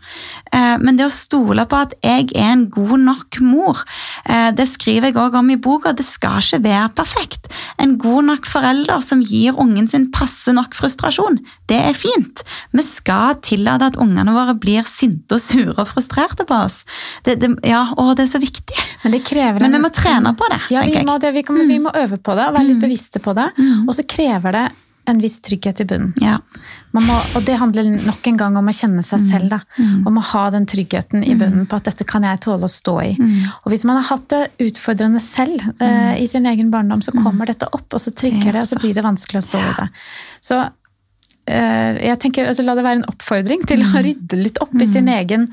Eh, men det å stole på at jeg er en god nok mor, eh, det skriver jeg òg om i boka. Det skal ikke være perfekt. En god nok forelder som gir ungen sin passe nok frustrasjon, det er fint. Vi skal tillate at ungene våre blir sinte og sure og frustrerte på oss. Det, det, ja, å, det er så viktig.
Men, det krever
Men vi må trene på det,
ja, vi
tenker jeg.
må, det, vi, kan, vi må øve på det og være litt bevisste på det. Og så krever det en viss trygghet i bunnen.
Ja.
Man må, og det handler nok en gang om å kjenne seg selv. Da. Om å ha den tryggheten i bunnen på at dette kan jeg tåle å stå i. Og hvis man har hatt det utfordrende selv eh, i sin egen barndom, så kommer dette opp, og så trigger det, og så blir det vanskelig å stå i det. Så jeg tenker, altså, La det være en oppfordring til å rydde litt opp i sin egen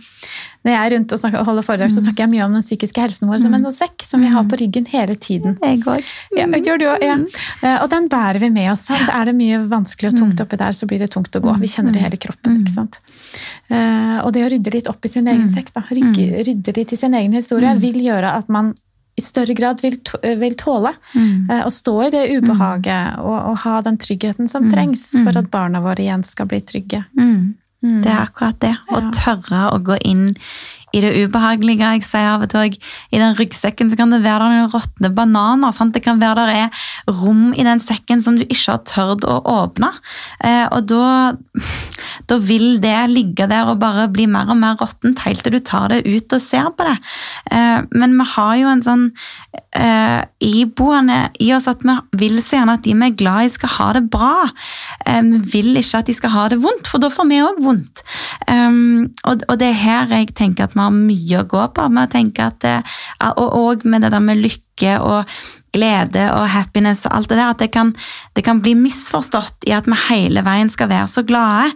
Når jeg er rundt og snakker, holder foredrag, så snakker jeg mye om den psykiske helsen vår som en sekk som vi har på ryggen hele tiden.
Òg.
Ja, gjør du også, ja. Eh, Og den bærer vi med oss. Sant? Er det mye vanskelig og tungt oppi der, så blir det tungt å gå. Vi kjenner det hele kroppen. ikke sant? Eh, Og det å rydde litt opp i sin egen sekk, da, rydde litt i sin egen historie, vil gjøre at man i større grad vil, vil tåle Mm. å stå i det ubehaget og, og ha den tryggheten som trengs for at barna våre igjen skal bli trygge.
Mm. Det er akkurat det. Å tørre å gå inn i det ubehagelige. Jeg sier av og til I den ryggsekken så kan det være der noen råtne bananer. Sant? Det kan være der er rom i den sekken som du ikke har tørt å åpne. Eh, og da, da vil det ligge der og bare bli mer og mer råttent helt til du tar det ut og ser på det. Eh, men vi har jo en sånn eh, iboende i oss at vi vil så gjerne at de vi er glad i, skal ha det bra. Eh, vi vil ikke at de skal ha det vondt, for da får vi òg vondt. Um, og, og det er her jeg tenker at vi har mye å gå på. Med å tenke at det, og, og med det der med lykke og glede og happiness og alt det der, at det kan, det kan bli misforstått i at vi hele veien skal være så glade.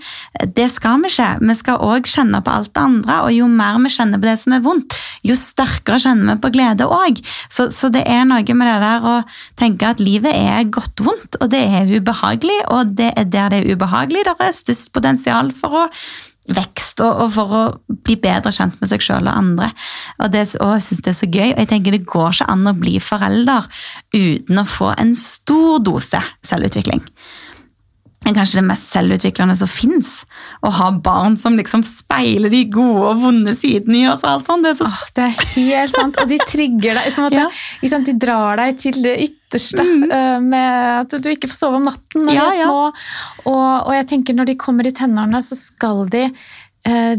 Det skal vi ikke. Vi skal òg kjenne på alt det andre, og jo mer vi kjenner på det som er vondt, jo sterkere kjenner vi på glede òg. Så, så det er noe med det der å tenke at livet er godt vondt, og det er ubehagelig, og det er der det er ubehagelig, der er størst potensial for å vekst og, og for å bli bedre kjent med seg selv og andre. Og, det, og jeg synes det er så gøy, og jeg tenker det går ikke an å bli forelder uten å få en stor dose selvutvikling. Er kanskje det mest selvutviklende som fins. Å ha barn som liksom speiler de gode og vonde sidene i oss. og alt sånt. Det så
oh, det er helt sant. Og de trigger deg. måte.
Ja.
De drar deg til det ytterste mm. med at du ikke får sove om natten når
Ja,
de er
ja.
små. Og, og jeg tenker når de kommer i tenårene, så skal de eh,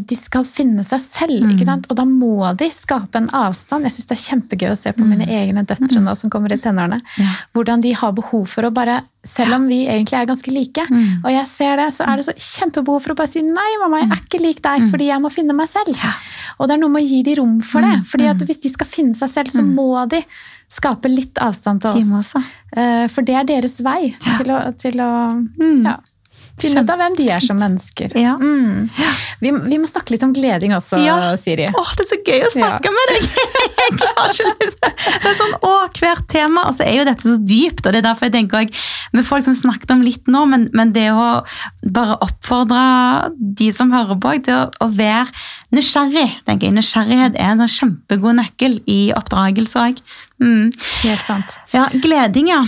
de skal finne seg selv, ikke sant? og da må de skape en avstand. Jeg syns det er kjempegøy å se på mine egne døtre nå som kommer i tenårene.
Ja.
Hvordan de har behov for å bare Selv om vi egentlig er ganske like, og jeg ser det, så er det så kjempebehov for å bare si nei, mamma, jeg er ikke lik deg, fordi jeg må finne meg selv. Og det er noe med å gi de rom for det. fordi at hvis de skal finne seg selv, så må de skape litt avstand til oss. Eh, For det er deres vei til å, til å ja, finne ut av hvem de er som mennesker.
Ja.
Mm. Vi, vi må snakke litt om gleding også,
Ja.
Siri.
Åh, det er så gøy å snakke med deg! Jeg klarer ikke liksom. Det er sånn, å, hvert tema, og så er jo dette så dypt, og det er derfor jeg tenker også, folk som snakket om litt nå, men, men det å bare oppfordre de som hører på, til å, å være nysgjerrig, tenker jeg. Nysgjerrighet er en sånn kjempegod nøkkel i oppdragelse også. Mm.
Helt sant.
Ja, gleding, ja.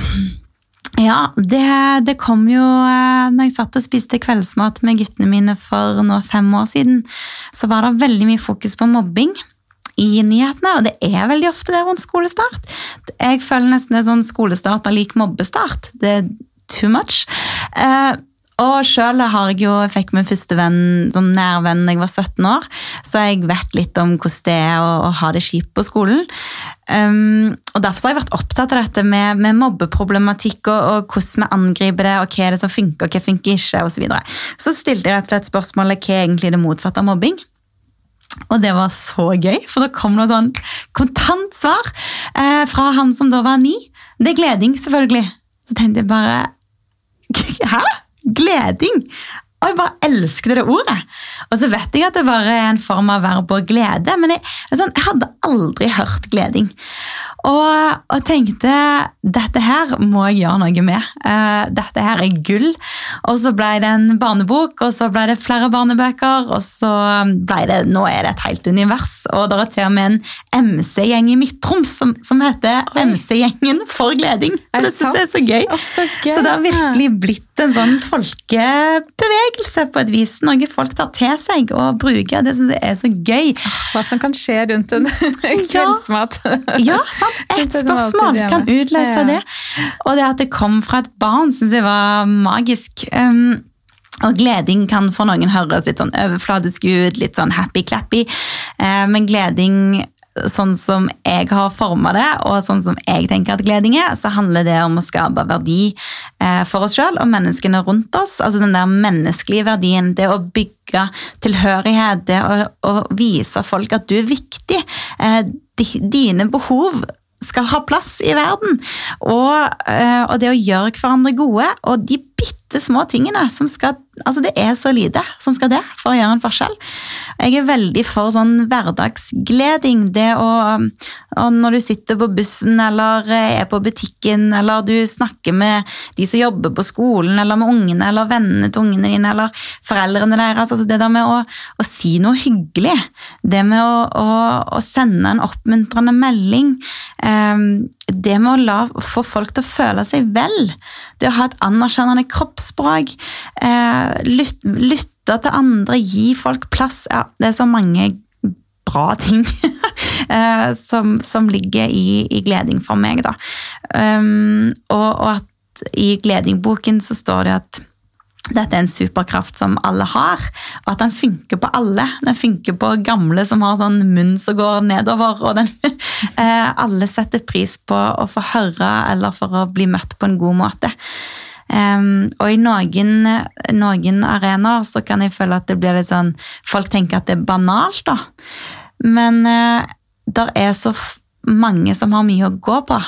Ja, det, det kom jo eh, når jeg satt og spiste kveldsmat med guttene mine for nå fem år siden, så var det veldig mye fokus på mobbing i nyhetene, og det er veldig ofte det rundt skolestart. Jeg føler nesten det er sånn skolestart er lik mobbestart. Det er too much. Uh, og selv har jeg jo, fikk min første venn, sånn nærvenn da jeg var 17 år, så jeg vet litt om hvordan det er å, å ha det kjipt på skolen. Um, og Derfor har jeg vært opptatt av dette med, med mobbeproblematikk og, og hvordan vi angriper det, og hva er det som funker og hva funker ikke, osv. Så, videre. så stilte jeg rett og slett spørsmålet hva er egentlig det motsatte av mobbing. Og det var så gøy, for da kom det sånn kontant svar eh, fra han som da var ni. Det er gleding, selvfølgelig. Så tenkte jeg bare Hæ? Gleding? Og jeg bare elsker det ordet. Og så vet jeg at det bare er en form av verb og glede, men jeg, sånn, jeg hadde aldri hørt gleding. Og, og tenkte dette her må jeg gjøre noe med. Uh, dette her er gull. Og så ble det en barnebok, og så ble det flere barnebøker, og så ble det Nå er det et helt univers. Og det er til og med en MC-gjeng i Midt-Troms som, som, heter MC-gjengen for gleding.
Er det,
det synes jeg er så gøy.
Oh, så gøy.
Så det har virkelig blitt en sånn folkebevegelse på et vis. Noe folk tar til seg og bruker. Det syns jeg er så gøy.
Hva som kan skje rundt en kveldsmat.
ja, sant. Ett spørsmål kan utløse det. Og det at det kom fra et barn, syns jeg var magisk. Um, og gleding kan for noen høres litt sånn overfladisk ut, litt sånn happy-clappy. Uh, men gleding sånn som jeg har forma det, og sånn som jeg tenker at gleding er, så handler det om å skape verdi eh, for oss sjøl og menneskene rundt oss. Altså den der menneskelige verdien. Det å bygge tilhørighet, det å, å vise folk at du er viktig. Eh, dine behov skal ha plass i verden. Og, eh, og, det å gjøre hverandre gode. Og de bitte små tingene som skal Altså, det er så lite som skal til for å gjøre en forskjell. Jeg er veldig for sånn hverdagsgleding. Det å Når du sitter på bussen eller er på butikken, eller du snakker med de som jobber på skolen, eller med ungene, eller vennene til ungene dine, eller foreldrene deres. Altså det der med å, å si noe hyggelig. Det med å, å, å sende en oppmuntrende melding. Um, det med å la, få folk til å føle seg vel. Det å ha et anerkjennende kroppsspråk. Eh, lyt, lytte til andre, gi folk plass. Ja, det er så mange bra ting eh, som, som, ligger i, i, gleding for meg, da. Um, og, og, at i gledingboken så står det at dette er en superkraft som alle har, og at den funker på alle. Den funker på gamle som har sånn munn som går nedover, og den, eh, alle setter pris på å få høre eller for å bli møtt på en god måte. Um, og i noen, noen arenaer så kan jeg føle at det blir litt sånn Folk tenker at det er banalt, da. Men uh, det er så mange som har mye å gå på.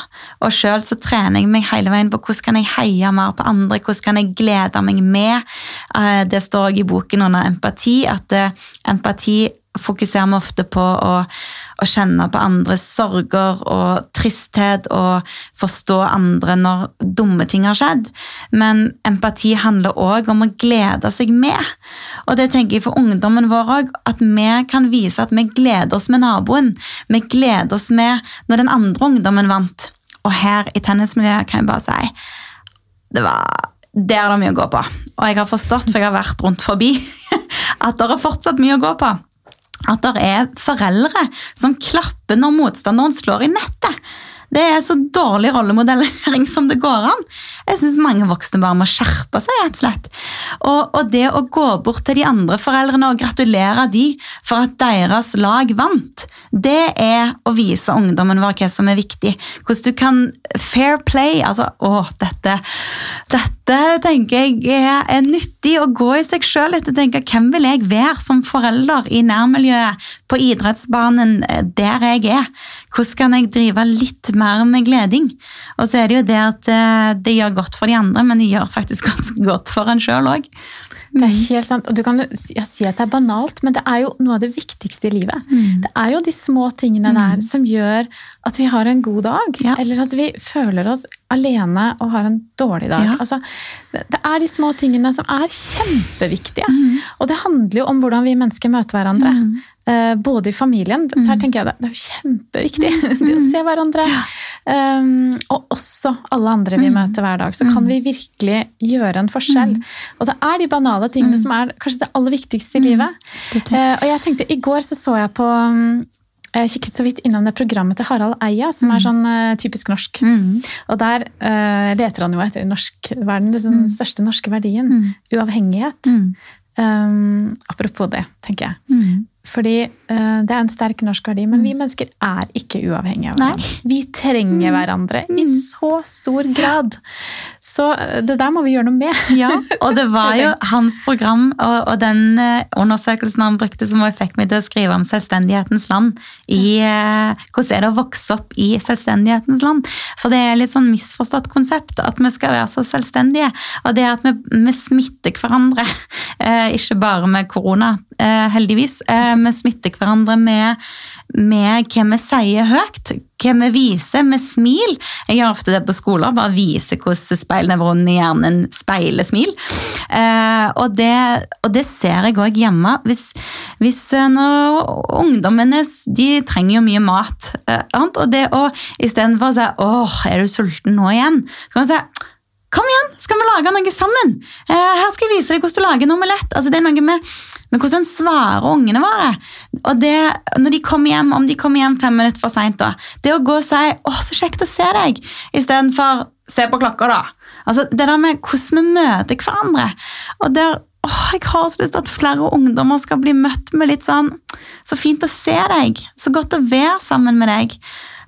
Og sjøl så trener jeg meg hele veien på hvordan kan jeg heie mer på andre, hvordan kan jeg glede meg med. Eh, det står også i boken under empati at eh, empati fokuserer vi ofte på å å kjenne på andres sorger og tristhet og forstå andre når dumme ting har skjedd. Men empati handler òg om å glede seg med. Og det tenker jeg for ungdommen vår òg, at vi kan vise at vi gleder oss med naboen. Vi gleder oss med når den andre ungdommen vant. Og her i tennismiljøet kan jeg bare si det var det er det mye å gå på. Og jeg har forstått, for jeg har vært rundt forbi, at det er fortsatt mye å gå på at det er foreldre som klapper når motstanderen slår i nettet. Det er så dårlig rollemodellering som det går an. Jeg syns mange voksne bare må skjerpe seg. rett og slett. Og, og, det å gå bort til de andre foreldrene og gratulere de for at deres lag vant, det er å vise ungdommen vår hva som er viktig. Hvordan du kan fair play altså, Å, dette, dette tenker jeg er, er nyttig å gå i seg sjøl etter tenke hvem vil jeg være som forelder i nærmiljøet, på idrettsbanen der jeg er. Hvordan kan jeg drive litt mer med gleding? Og så er det jo det at eh, det gjør godt for de andre, men det gjør faktisk ganske godt for en sjøl òg.
Det er helt sant. Og du kan ja, si at det er banalt, men det er jo noe av det viktigste i livet. Mm. Det er jo de små tingene der mm. som gjør at vi har en god dag. Ja. Eller at vi føler oss alene og har en dårlig dag. Ja. Altså, det er de små tingene som er kjempeviktige. Mm. Og det handler jo om hvordan vi mennesker møter hverandre. Mm. Eh, både i familien. Mm. Der tenker jeg det, det er jo kjempeviktig. Mm. Det å se hverandre. Um, og også alle andre vi mm. møter hver dag. Så kan mm. vi virkelig gjøre en forskjell. Mm. Og det er de banale tingene som er kanskje det aller viktigste i livet. Uh, og jeg tenkte, I går så, så jeg på jeg kikket så vidt innom det programmet til Harald Eia, som er sånn uh, typisk norsk. Mm. Og der uh, leter han jo etter norsk, er den største norske verdien? Mm. Uavhengighet. Mm. Um, apropos det, tenker jeg. Fordi uh, det er en sterk norsk verdi, men vi mm. mennesker er ikke uavhengige av hverandre. Vi trenger mm. hverandre mm. i så stor grad. Så uh, det der må vi gjøre noe med.
ja, og det var jo hans program og, og den uh, undersøkelsen han brukte som fikk meg til å skrive om selvstendighetens land. I, hvordan er det å vokse opp i selvstendighetens land? For det er litt sånn misforstått konsept at vi skal være så selvstendige. Og det at vi, vi smitter hverandre, ikke bare med korona, heldigvis vi smitter hverandre med, med hva vi sier høyt. hva vi viser med smil. Jeg gjør ofte det på skoler, bare viser hvordan speilnevronen i hjernen speiler smil. Eh, og, det, og, det, ser jeg òg hjemme. Hvis, hvis ungdommene de trenger jo mye mat, eh, og det å istedenfor å si 'åh, er du sulten nå igjen', så kan man si Kom igjen, skal vi lage noe sammen? Eh, her skal jeg vise deg hvordan du lager en omelett. Altså, det er noe med, med hvordan svarer ungene våre. Og det, når de kommer hjem, Om de kommer hjem fem minutter for seint, det å gå og si 'Å, så kjekt å se deg', istedenfor 'se på klokka', da. Altså, det der med hvordan vi møter hverandre. Og der åh, Jeg har så lyst til at flere ungdommer skal bli møtt med litt sånn 'Så fint å se deg'. Så godt å være sammen med deg.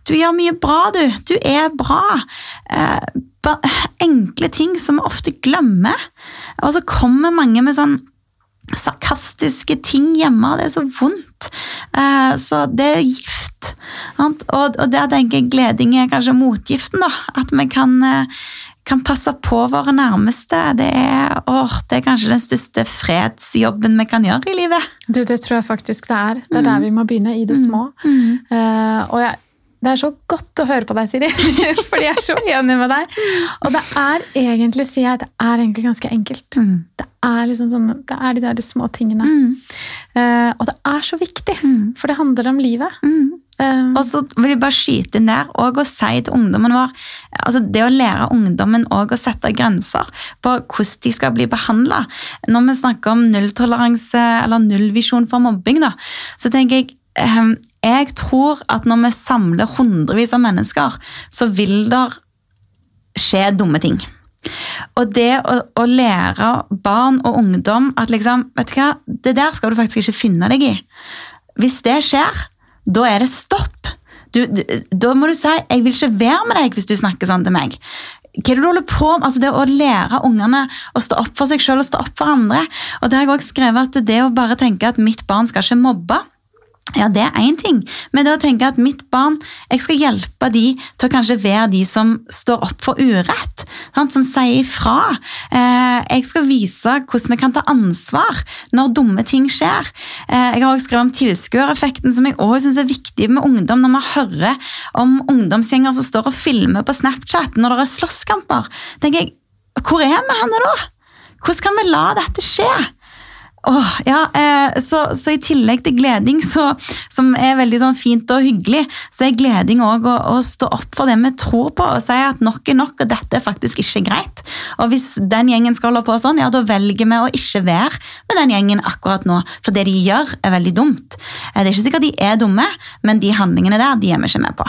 Du gjør mye bra, du. Du er bra. Eh, enkle ting som vi ofte glemmer. Og så kommer mange med sånn sarkastiske ting hjemme. Det er så vondt. Eh, så det er gift. Og der tenker jeg gleding er kanskje motgiften. da, At vi kan, eh, kan passe på våre nærmeste. Det er, åh, det er kanskje den største fredsjobben vi kan gjøre i livet.
Du, Det tror jeg faktisk det er. Det er der mm. vi må begynne, i det små. Mm. Mm. Og jeg det er så godt å høre på deg, Siri. Fordi jeg er så enig med deg. Og det er egentlig, sier jeg, det er egentlig ganske enkelt. Mm. Det er liksom sånn, det er de der små tingene. Mm. Uh, og det er så viktig, mm. for det handler om livet.
Um, og så vil jeg bare skyte ned og si til ungdommen vår altså Det å lære ungdommen å sette grenser på hvordan de skal bli behandla. Når vi snakker om nulltoleranse eller nullvisjon for mobbing, da, så tenker jeg um, jeg tror at når vi samler hundrevis av mennesker, så vil det skje dumme ting. Og det å, å, lære barn og ungdom at liksom, vet du hva, det der skal du faktisk ikke finne deg i. Hvis det skjer, da er det stopp. Du, du, da må du si 'jeg vil ikke være med deg hvis du snakker sånn til meg'. Hva er det du holder på med? Altså det Å lære ungene å stå opp for seg selv og stå opp for andre. Og det har jeg også skrevet at det å bare tenke at mitt barn skal ikke mobbe, ja, det er én ting, men det å tenke at mitt barn Jeg skal hjelpe de til å kanskje være de som står opp for urett. Sant? Som sier ifra. Eh, jeg skal vise hvordan vi kan ta ansvar når dumme ting skjer. Eh, jeg har også skrevet om tilskuereffekten, som jeg også syns er viktig med ungdom. Når vi hører om ungdomsgjenger som står og filmer på Snapchat når det er slåsskamper. tenker jeg, Hvor er vi henne da? Hvordan kan vi la dette skje? Oh, ja, eh, så, så, i tillegg til gleding, så, som er veldig sånn fint og hyggelig, så er gleding òg å, å, stå opp for det vi tror på og si at nok er nok, og dette er faktisk ikke greit. Og hvis den gjengen skal holde på sånn, ja, da velger vi å ikke være med den gjengen akkurat nå. For det de gjør, er veldig dumt. Eh, det er ikke sikkert de er dumme, men de handlingene der, de er vi ikke med på.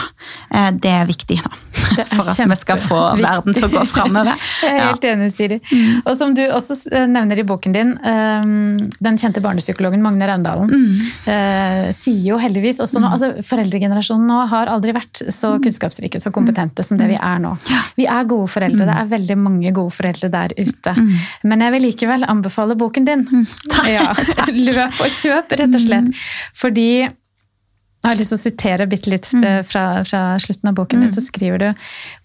Eh, det er viktig, da. Er for at vi skal få viktig. verden til å gå framover.
Jeg er helt enig, Siri. Mm. Og som du også nevner i boken din, um, den kjente barnepsykologen Magne Raundalen mm. eh, sier jo heldigvis også nå, mm. altså Foreldregenerasjonen nå har aldri vært så mm. kunnskapsrike så kompetente som det vi er nå. Vi er gode foreldre. Det er veldig mange gode foreldre der ute. Men jeg vil likevel anbefale boken din. Ja, løp og kjøp, rett og slett. Fordi jeg har lyst til å sitere bitte litt eh, fra, fra, slutten av boken din. Så skriver du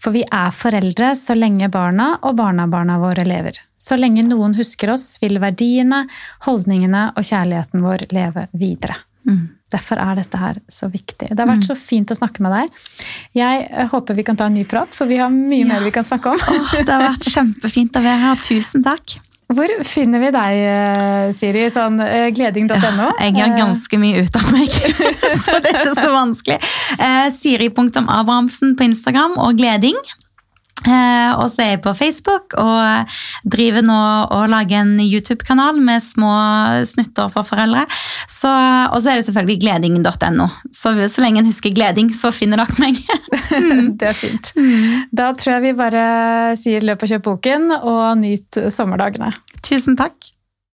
For vi er foreldre så lenge barna og barnebarna våre lever. Så lenge noen husker oss, vil verdiene, holdningene og kjærligheten vår leve videre. Mm. Derfor er dette her så viktig. Det har vært mm. så fint å snakke med deg. Jeg eh, håper vi kan ta en ny prat, for vi har mye ja. mer vi kan snakke om.
Åh, det har vært kjempefint å være her. Tusen takk.
Hvor finner vi deg, eh, Siri? Sånn eh, gleding.no? Ja,
jeg gjør ganske mye ut av meg, så det er ikke så vanskelig. Siri.abrahamsen på Instagram og Gleding. Eh, og så er jeg på Facebook og driver nå og lager en YouTube-kanal med små snutter for foreldre. Så, og så er det selvfølgelig gleding.no. Så, så lenge en husker gleding, så finner dere meg.
det er fint. Da tror jeg vi bare sier løp og kjøp boken, og nyt sommerdagene.
Tusen takk.